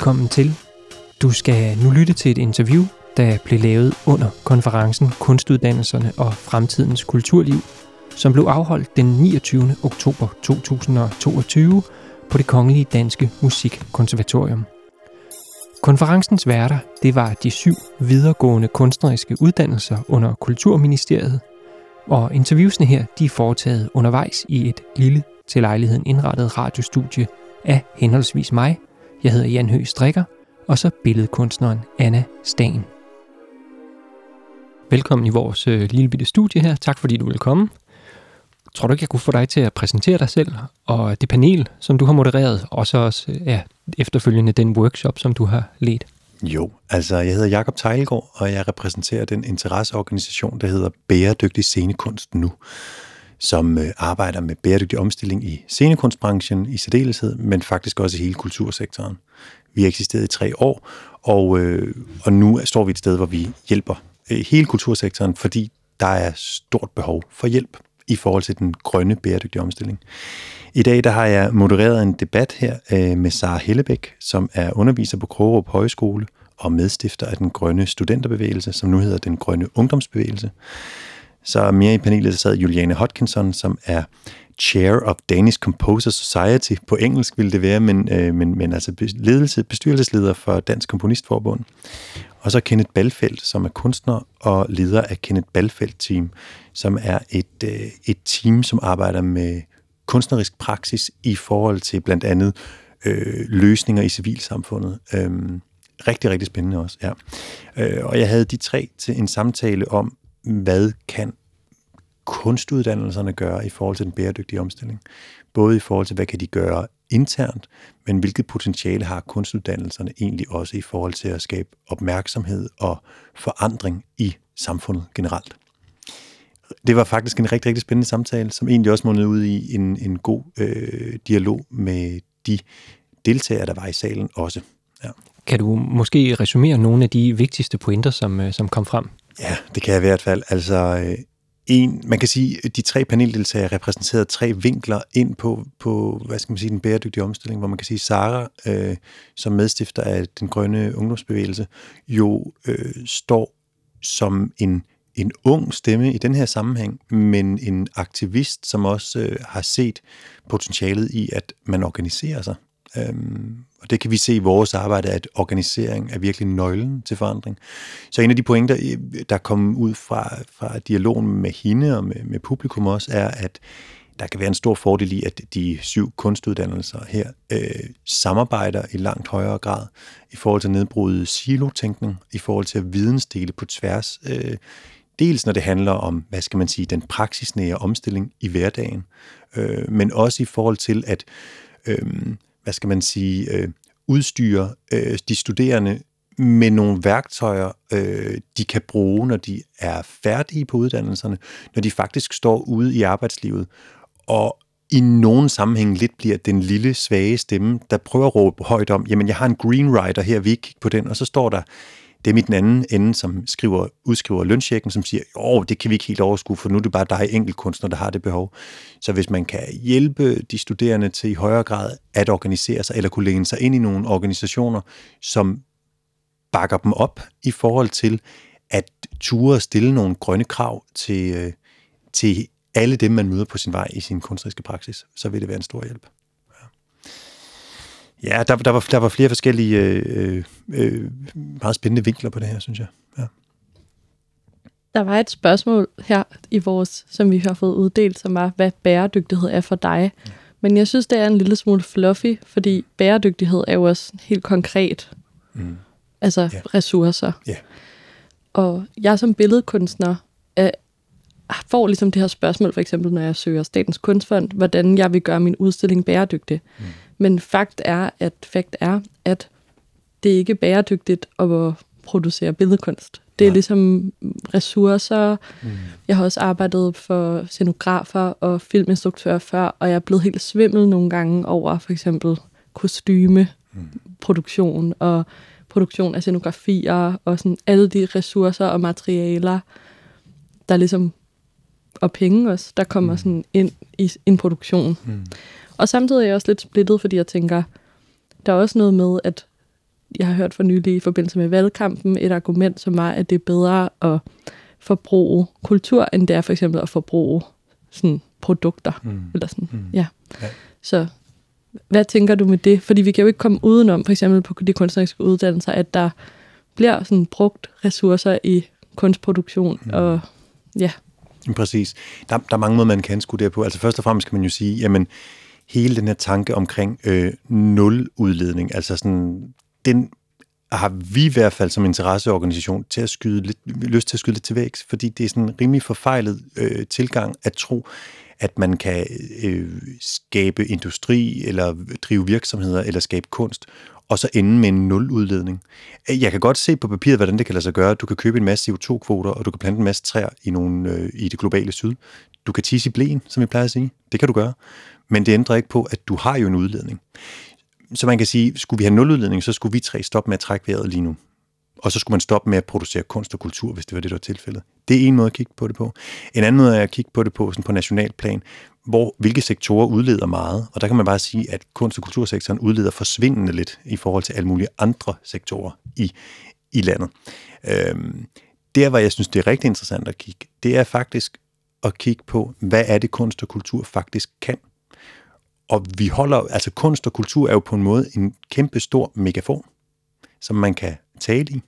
Velkommen til. Du skal nu lytte til et interview, der blev lavet under konferencen Kunstuddannelserne og Fremtidens Kulturliv, som blev afholdt den 29. oktober 2022 på det Kongelige Danske Musikkonservatorium. Konferencens værter, det var de syv videregående kunstneriske uddannelser under Kulturministeriet, og interviewsene her, de er foretaget undervejs i et lille til lejligheden indrettet radiostudie af henholdsvis mig, jeg hedder Jan Høgh Strikker, og så billedkunstneren Anna Stagen. Velkommen i vores øh, lille bitte studie her. Tak fordi du vil komme. Tror du ikke, jeg kunne få dig til at præsentere dig selv og det panel, som du har modereret, og så også øh, ja, efterfølgende den workshop, som du har ledt? Jo, altså jeg hedder Jakob Tejlgaard, og jeg repræsenterer den interesseorganisation, der hedder Bæredygtig Scenekunst Nu, som øh, arbejder med bæredygtig omstilling i scenekunstbranchen i særdeleshed, men faktisk også i hele kultursektoren. Vi har eksisteret i tre år, og, øh, og nu står vi et sted, hvor vi hjælper øh, hele kultursektoren, fordi der er stort behov for hjælp i forhold til den grønne bæredygtige omstilling. I dag der har jeg modereret en debat her øh, med Sara Hellebæk, som er underviser på Krogerup Højskole og medstifter af den grønne studenterbevægelse, som nu hedder den grønne ungdomsbevægelse. Så mere i panelet sad Juliane Hodkinson, som er Chair of Danish Composer Society. På engelsk ville det være, men, øh, men, men altså ledelse, bestyrelsesleder for Dansk Komponistforbund. Og så Kenneth Balfeldt, som er kunstner og leder af Kenneth Balfeldt Team, som er et, øh, et team, som arbejder med kunstnerisk praksis i forhold til blandt andet øh, løsninger i civilsamfundet. Øhm, rigtig, rigtig spændende også, ja. Øh, og jeg havde de tre til en samtale om, hvad kan kunstuddannelserne gøre i forhold til den bæredygtige omstilling. Både i forhold til, hvad kan de gøre internt, men hvilket potentiale har kunstuddannelserne egentlig også i forhold til at skabe opmærksomhed og forandring i samfundet generelt. Det var faktisk en rigtig, rigtig spændende samtale, som egentlig også mundede ud i en, en god øh, dialog med de deltagere, der var i salen også. Ja. Kan du måske resumere nogle af de vigtigste pointer, som, øh, som kom frem? Ja, det kan jeg i hvert fald. Altså, øh, en, man kan sige, at de tre paneldeltagere repræsenterede tre vinkler ind på, på hvad skal man sige, den bæredygtige omstilling, hvor man kan sige, Sara, øh, som medstifter af den grønne ungdomsbevægelse, jo øh, står som en, en ung stemme i den her sammenhæng, men en aktivist, som også øh, har set potentialet i, at man organiserer sig. Øhm, og det kan vi se i vores arbejde, at organisering er virkelig nøglen til forandring. Så en af de pointer, der kom ud fra, fra dialogen med hende og med, med publikum også, er, at der kan være en stor fordel i, at de syv kunstuddannelser her øh, samarbejder i langt højere grad i forhold til at nedbryde silotænkning, i forhold til at vidensdele på tværs. Øh, dels når det handler om, hvad skal man sige, den praksisnære omstilling i hverdagen, øh, men også i forhold til at øh, hvad skal man sige, øh, udstyre øh, de studerende med nogle værktøjer, øh, de kan bruge, når de er færdige på uddannelserne, når de faktisk står ude i arbejdslivet, og i nogen sammenhæng lidt bliver den lille, svage stemme, der prøver at råbe højt om, jamen jeg har en greenwriter her, vi ikke kigge på den, og så står der det er mit den anden ende, som skriver, udskriver lønsjekken, som siger, åh, det kan vi ikke helt overskue, for nu er det bare dig enkeltkunstner, der har det behov. Så hvis man kan hjælpe de studerende til i højere grad at organisere sig, eller kunne læne sig ind i nogle organisationer, som bakker dem op i forhold til at ture stille nogle grønne krav til, øh, til alle dem, man møder på sin vej i sin kunstneriske praksis, så vil det være en stor hjælp. Ja, der, der, var, der var flere forskellige øh, øh, meget spændende vinkler på det her, synes jeg. Ja. Der var et spørgsmål her i vores, som vi har fået uddelt, som var, hvad bæredygtighed er for dig. Ja. Men jeg synes, det er en lille smule fluffy, fordi bæredygtighed er jo også helt konkret. Mm. Altså ja. ressourcer. Ja. Og jeg som billedkunstner er, får ligesom det her spørgsmål, for eksempel når jeg søger Statens Kunstfond, hvordan jeg vil gøre min udstilling bæredygtig. Mm. Men fakt er, at fakt er, at det ikke er bæredygtigt at producere billedkunst. Det er ja. ligesom ressourcer. Mm. Jeg har også arbejdet for scenografer og filminstruktører før, og jeg er blevet helt svimmel nogle gange over for eksempel kostyme, mm. produktion og produktion af scenografier og sådan alle de ressourcer og materialer, der ligesom og penge også, der kommer mm. sådan ind i en produktion. Mm. Og samtidig er jeg også lidt splittet, fordi jeg tænker, der er også noget med, at jeg har hørt for nylig i forbindelse med valgkampen, et argument, som var, at det er bedre at forbruge kultur, end det er for eksempel at forbruge sådan produkter. Mm. Eller sådan. Mm. Ja. ja. Så hvad tænker du med det? Fordi vi kan jo ikke komme udenom, for eksempel på de kunstneriske uddannelser, at der bliver sådan brugt ressourcer i kunstproduktion. Mm. Og ja. Præcis. Der, der er mange måder, man kan skue det på. Altså først og fremmest kan man jo sige, jamen hele den her tanke omkring øh, nuludledning, altså sådan, den har vi i hvert fald som interesseorganisation til at skyde lidt, lyst til at skyde lidt til vækst, fordi det er sådan en rimelig forfejlet øh, tilgang at tro, at man kan øh, skabe industri, eller drive virksomheder, eller skabe kunst, og så ende med en nuludledning. Jeg kan godt se på papiret, hvordan det kan lade sig gøre. Du kan købe en masse CO2-kvoter, og du kan plante en masse træer i, nogle, øh, i det globale syd. Du kan tisse i blæen, som vi plejer at sige. Det kan du gøre. Men det ændrer ikke på, at du har jo en udledning. Så man kan sige, skulle vi have nuludledning, så skulle vi tre stoppe med at trække vejret lige nu. Og så skulle man stoppe med at producere kunst og kultur, hvis det var det, der var tilfældet. Det er en måde at kigge på det på. En anden måde er at kigge på det på sådan på national plan, hvor hvilke sektorer udleder meget. Og der kan man bare sige, at kunst- og kultursektoren udleder forsvindende lidt i forhold til alle mulige andre sektorer i, i landet. Øhm, der, hvor jeg synes, det er rigtig interessant at kigge, det er faktisk at kigge på, hvad er det kunst og kultur faktisk kan. Og vi holder, altså kunst og kultur er jo på en måde en kæmpe stor megafon, som man kan tale i.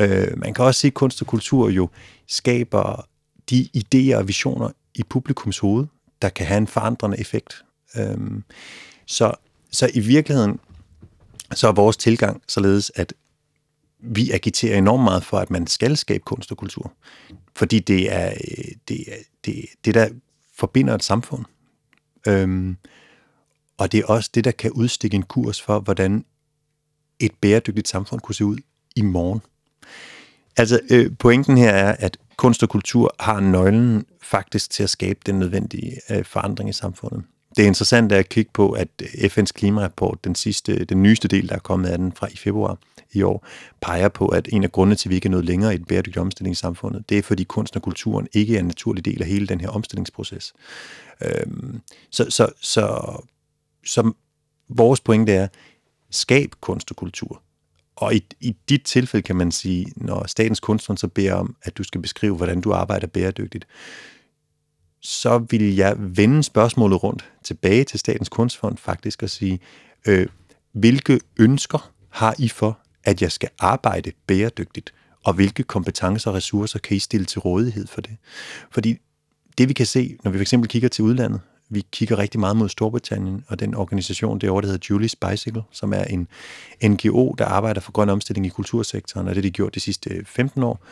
Øh, man kan også se, at kunst og kultur jo skaber de idéer og visioner i publikums hoved, der kan have en forandrende effekt. Øh, så, så i virkeligheden, så er vores tilgang således, at vi agiterer enormt meget for, at man skal skabe kunst og kultur. Fordi det er øh, det, er, det, det der forbinder et samfund. Øhm, og det er også det, der kan udstikke en kurs for, hvordan et bæredygtigt samfund kunne se ud i morgen. Altså, øh, pointen her er, at kunst og kultur har nøglen faktisk til at skabe den nødvendige øh, forandring i samfundet. Det er interessant at kigge på, at FN's klimarapport, den, sidste, den nyeste del, der er kommet af den fra i februar i år, peger på, at en af grundene til, at vi ikke er nået længere i den bæredygtige omstilling i samfundet, det er, fordi kunst og kulturen ikke er en naturlig del af hele den her omstillingsproces. Øhm, så, så, så, så vores pointe er, skab kunst og kultur. Og i, i dit tilfælde kan man sige, når Statens Kunstfond så beder om, at du skal beskrive, hvordan du arbejder bæredygtigt, så vil jeg vende spørgsmålet rundt tilbage til Statens Kunstfond faktisk og sige, øh, hvilke ønsker har I for, at jeg skal arbejde bæredygtigt, og hvilke kompetencer og ressourcer kan I stille til rådighed for det? Fordi det vi kan se, når vi fx kigger til udlandet, vi kigger rigtig meget mod Storbritannien og den organisation derovre, der hedder Julie's Bicycle, som er en NGO, der arbejder for grøn omstilling i kultursektoren, og det har de gjort de sidste 15 år.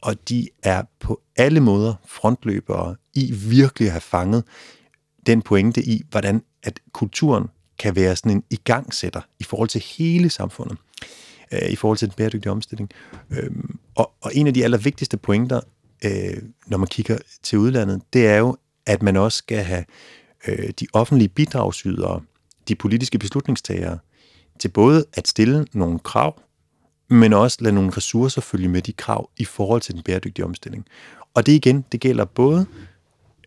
Og de er på alle måder frontløbere i virkelig at have fanget den pointe i, hvordan at kulturen kan være sådan en igangsætter i forhold til hele samfundet, øh, i forhold til den bæredygtige omstilling. Øhm, og, og en af de allervigtigste pointer, øh, når man kigger til udlandet, det er jo, at man også skal have øh, de offentlige bidragsydere, de politiske beslutningstagere, til både at stille nogle krav, men også lade nogle ressourcer følge med de krav i forhold til den bæredygtige omstilling. Og det igen, det gælder både,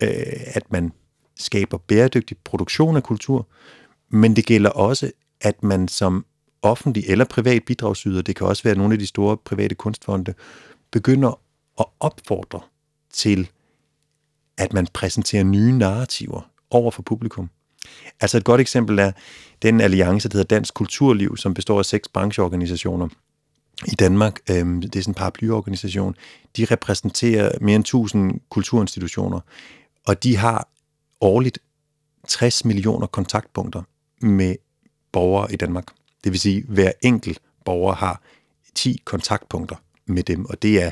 øh, at man skaber bæredygtig produktion af kultur, men det gælder også, at man som offentlig eller privat bidragsyder, det kan også være nogle af de store private kunstfonde, begynder at opfordre til, at man præsenterer nye narrativer over for publikum. Altså et godt eksempel er den alliance, der hedder Dansk Kulturliv, som består af seks brancheorganisationer i Danmark. Øhm, det er sådan en paraplyorganisation. De repræsenterer mere end 1000 kulturinstitutioner, og de har årligt 60 millioner kontaktpunkter med borgere i Danmark. Det vil sige, at hver enkelt borger har 10 kontaktpunkter med dem, og det er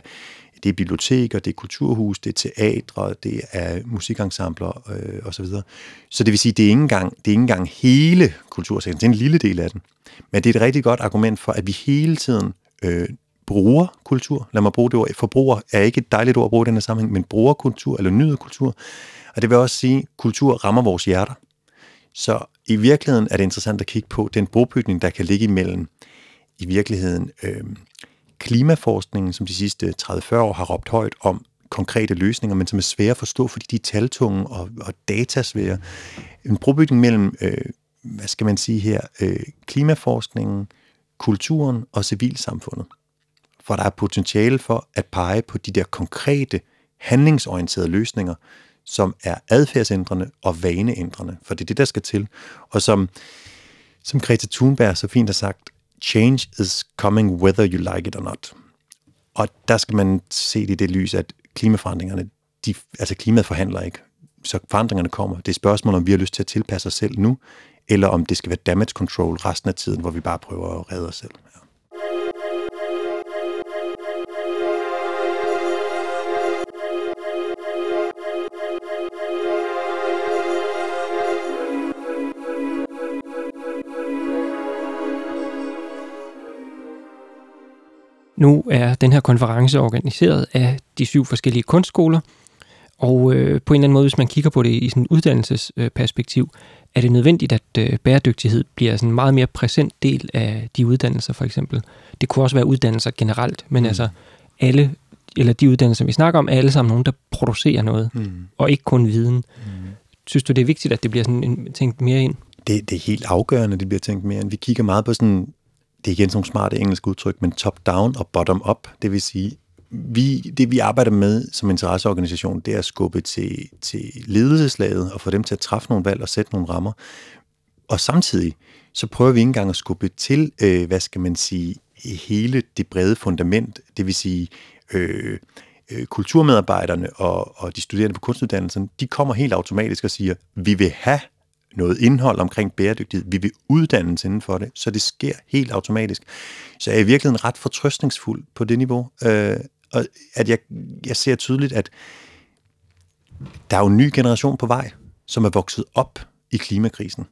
det er biblioteker, det er kulturhus, det er teatre, det er musikensembler øh, osv. Så, så det vil sige, det er ikke engang, det er ikke engang hele kultursektoren, det er en lille del af den. Men det er et rigtig godt argument for, at vi hele tiden øh, brugerkultur. Lad mig bruge det ord. Forbruger er ikke et dejligt ord at bruge i denne sammenhæng, men brugerkultur eller nyderkultur. Og det vil også sige, at kultur rammer vores hjerter. Så i virkeligheden er det interessant at kigge på den brobygning, der kan ligge imellem i virkeligheden øh, klimaforskningen, som de sidste 30-40 år har råbt højt om konkrete løsninger, men som er svære at forstå, fordi de er taltunge og, og datasvære. En brobygning mellem, øh, hvad skal man sige her, øh, klimaforskningen, kulturen og civilsamfundet. For der er potentiale for at pege på de der konkrete, handlingsorienterede løsninger, som er adfærdsændrende og vaneændrende, for det er det, der skal til. Og som, som Greta Thunberg så fint har sagt, change is coming whether you like it or not. Og der skal man se det i det lys, at klimaforandringerne, de, altså klimaet forhandler ikke. Så forandringerne kommer. Det er spørgsmål, om vi har lyst til at tilpasse os selv nu, eller om det skal være damage control resten af tiden, hvor vi bare prøver at redde os selv. Ja. Nu er den her konference organiseret af de syv forskellige kunstskoler, og øh, på en eller anden måde, hvis man kigger på det i sådan uddannelsesperspektiv, er det nødvendigt, at øh, bæredygtighed bliver sådan en meget mere præsent del af de uddannelser, for eksempel. Det kunne også være uddannelser generelt, men mm. altså alle, eller de uddannelser, vi snakker om, er alle sammen nogen, der producerer noget, mm. og ikke kun viden. Mm. Synes du, det er vigtigt, at det bliver sådan en, tænkt mere ind? Det, det er helt afgørende, at det bliver tænkt mere ind. Vi kigger meget på sådan det er igen sådan nogle smarte engelske udtryk, men top-down og bottom-up, det vil sige, vi, det vi arbejder med som interesseorganisation, det er at skubbe til, til ledelseslaget og få dem til at træffe nogle valg og sætte nogle rammer. Og samtidig, så prøver vi ikke engang at skubbe til, øh, hvad skal man sige, hele det brede fundament, det vil sige øh, øh, kulturmedarbejderne og, og de studerende på kunstuddannelsen, de kommer helt automatisk og siger, vi vil have noget indhold omkring bæredygtighed. Vi vil uddannes inden for det, så det sker helt automatisk. Så jeg er i virkeligheden ret fortrøstningsfuld på det niveau. Øh, og at jeg, jeg ser tydeligt, at der er jo en ny generation på vej, som er vokset op i klimakrisen,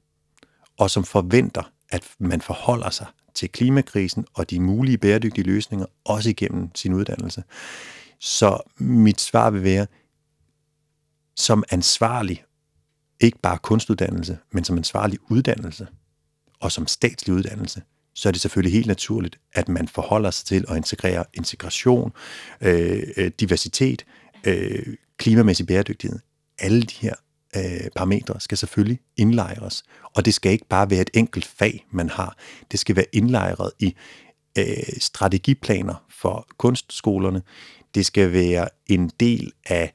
og som forventer, at man forholder sig til klimakrisen og de mulige bæredygtige løsninger, også igennem sin uddannelse. Så mit svar vil være, som ansvarlig ikke bare kunstuddannelse, men som ansvarlig uddannelse og som statslig uddannelse, så er det selvfølgelig helt naturligt, at man forholder sig til at integrere integration, øh, øh, diversitet, øh, klimamæssig bæredygtighed. Alle de her øh, parametre skal selvfølgelig indlejres, og det skal ikke bare være et enkelt fag, man har. Det skal være indlejret i øh, strategiplaner for kunstskolerne. Det skal være en del af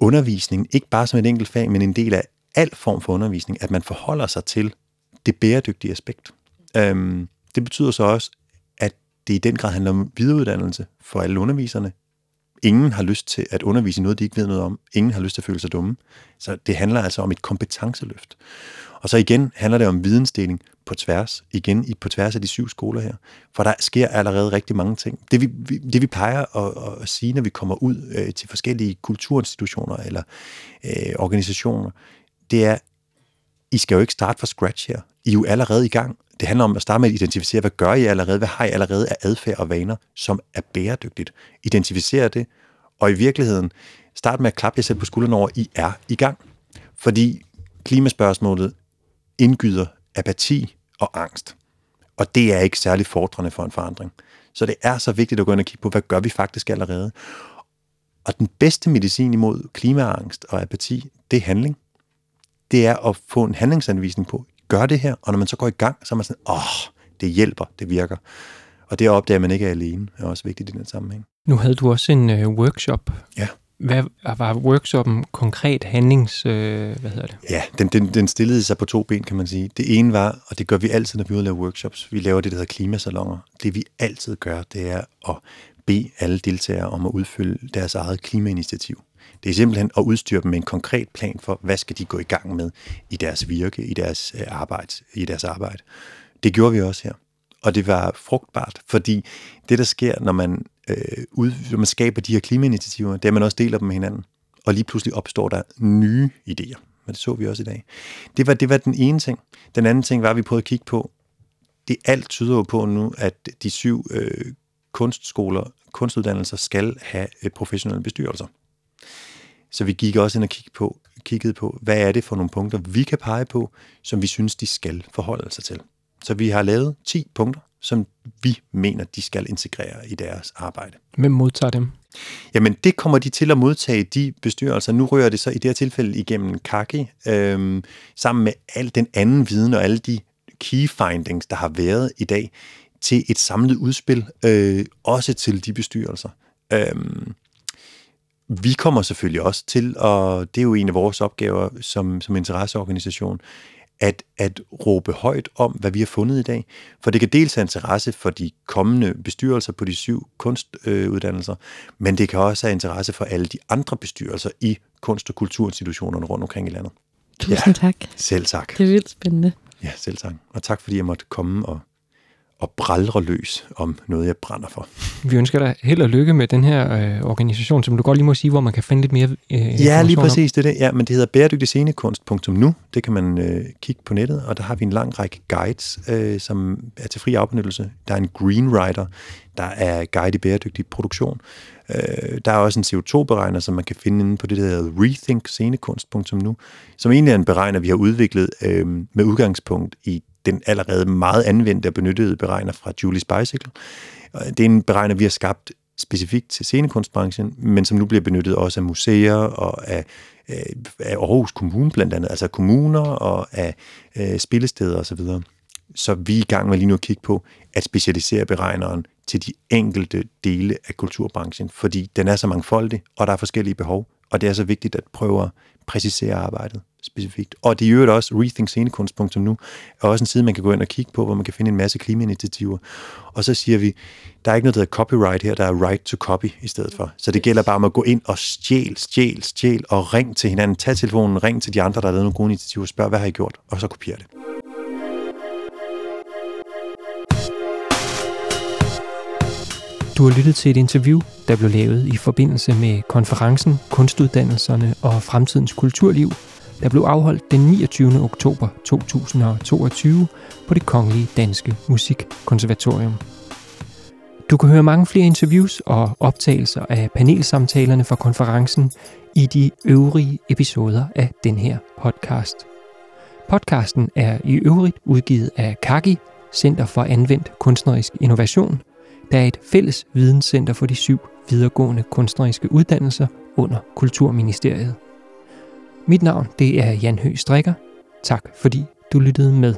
undervisningen, ikke bare som et enkelt fag, men en del af al form for undervisning, at man forholder sig til det bæredygtige aspekt. Øhm, det betyder så også, at det i den grad handler om videreuddannelse for alle underviserne. Ingen har lyst til at undervise i noget, de ikke ved noget om. Ingen har lyst til at føle sig dumme. Så det handler altså om et kompetenceløft. Og så igen handler det om vidensdeling på tværs, igen på tværs af de syv skoler her. For der sker allerede rigtig mange ting. Det vi, det vi plejer at, at sige, når vi kommer ud øh, til forskellige kulturinstitutioner eller øh, organisationer, det er, I skal jo ikke starte fra scratch her. I er jo allerede i gang. Det handler om at starte med at identificere, hvad gør I allerede? Hvad har I allerede af adfærd og vaner, som er bæredygtigt? Identificere det, og i virkeligheden start med at klappe jer selv på skulderen over, I er i gang. Fordi klimaspørgsmålet indgyder apati og angst. Og det er ikke særlig fordrende for en forandring. Så det er så vigtigt at gå ind og kigge på, hvad gør vi faktisk allerede? Og den bedste medicin imod klimaangst og apati, det er handling det er at få en handlingsanvisning på, gør det her, og når man så går i gang, så er man sådan, åh, det hjælper, det virker. Og det opdager man ikke er alene, er også vigtigt i den sammenhæng. Nu havde du også en øh, workshop. Ja. Hvad var workshoppen konkret handlings... Øh, hvad hedder det? Ja, den, den, den stillede sig på to ben, kan man sige. Det ene var, og det gør vi altid, når vi laver workshops, vi laver det, der hedder klimasalonger. Det vi altid gør, det er at bede alle deltagere om at udfylde deres eget klimainitiativ. Det er simpelthen at udstyre dem med en konkret plan for, hvad skal de gå i gang med i deres virke, i deres øh, arbejde. I deres arbejde. Det gjorde vi også her. Og det var frugtbart, fordi det, der sker, når man, øh, ud, når man skaber de her klimainitiativer, det er, at man også deler dem med hinanden. Og lige pludselig opstår der nye idéer. Men det så vi også i dag. Det var, det var den ene ting. Den anden ting var, at vi prøvede at kigge på, det alt tyder jo på nu, at de syv øh, kunstskoler, kunstuddannelser skal have øh, professionelle bestyrelser. Så vi gik også ind og kiggede på, kiggede på, hvad er det for nogle punkter, vi kan pege på, som vi synes, de skal forholde sig til. Så vi har lavet 10 punkter, som vi mener, de skal integrere i deres arbejde. Hvem modtager dem? Jamen, det kommer de til at modtage, de bestyrelser. Nu rører det så i det her tilfælde igennem Kaki, øhm, sammen med al den anden viden og alle de key findings, der har været i dag til et samlet udspil, øh, også til de bestyrelser. Øhm, vi kommer selvfølgelig også til, og det er jo en af vores opgaver som, som interesseorganisation, at, at råbe højt om, hvad vi har fundet i dag. For det kan dels have interesse for de kommende bestyrelser på de syv kunstuddannelser, øh, men det kan også have interesse for alle de andre bestyrelser i kunst- og kulturinstitutionerne rundt omkring i landet. Tusind ja, tak. Selv tak. Det er vildt spændende. Ja, selv tak. Og tak fordi jeg måtte komme og og braldre løs om noget, jeg brænder for. Vi ønsker dig held og lykke med den her øh, organisation, som du godt lige må sige, hvor man kan finde lidt mere øh, Ja, lige præcis, det er det. Ja, men det hedder bæredygtigscenekunst.nu. Det kan man øh, kigge på nettet, og der har vi en lang række guides, øh, som er til fri afbenyttelse. Der er en green writer, der er guide i bæredygtig produktion. Øh, der er også en CO2-beregner, som man kan finde inde på det, der hedder rethinkscenekunst.nu, som egentlig er en beregner, vi har udviklet øh, med udgangspunkt i den allerede meget anvendte og benyttede beregner fra Julie Bicycle. Øh, det er en beregner, vi har skabt specifikt til scenekunstbranchen, men som nu bliver benyttet også af museer og af, øh, af Aarhus Kommune blandt andet, altså kommuner og af, af spillesteder osv. Så, så vi er i gang med lige nu at kigge på at specialisere beregneren til de enkelte dele af kulturbranchen, fordi den er så mangfoldig, og der er forskellige behov, og det er så vigtigt at prøve at præcisere arbejdet specifikt. Og det er jo også rethinkscenekunst.nu er også en side, man kan gå ind og kigge på, hvor man kan finde en masse klimainitiativer. Og så siger vi, der er ikke noget, der hedder copyright her, der er right to copy i stedet for. Så det gælder bare om at gå ind og stjæl, stjæl, stjæl, og ring til hinanden. Tag telefonen, ring til de andre, der har lavet nogle gode initiativer, spørg, hvad har I gjort, og så kopier det. Du har lyttet til et interview, der blev lavet i forbindelse med konferencen Kunstuddannelserne og Fremtidens Kulturliv, der blev afholdt den 29. oktober 2022 på det Kongelige Danske Musikkonservatorium. Du kan høre mange flere interviews og optagelser af panelsamtalerne fra konferencen i de øvrige episoder af den her podcast. Podcasten er i øvrigt udgivet af Kaki, Center for Anvendt Kunstnerisk Innovation, der er et fælles videnscenter for de syv videregående kunstneriske uddannelser under Kulturministeriet. Mit navn det er Jan Høgh Strikker. Tak fordi du lyttede med.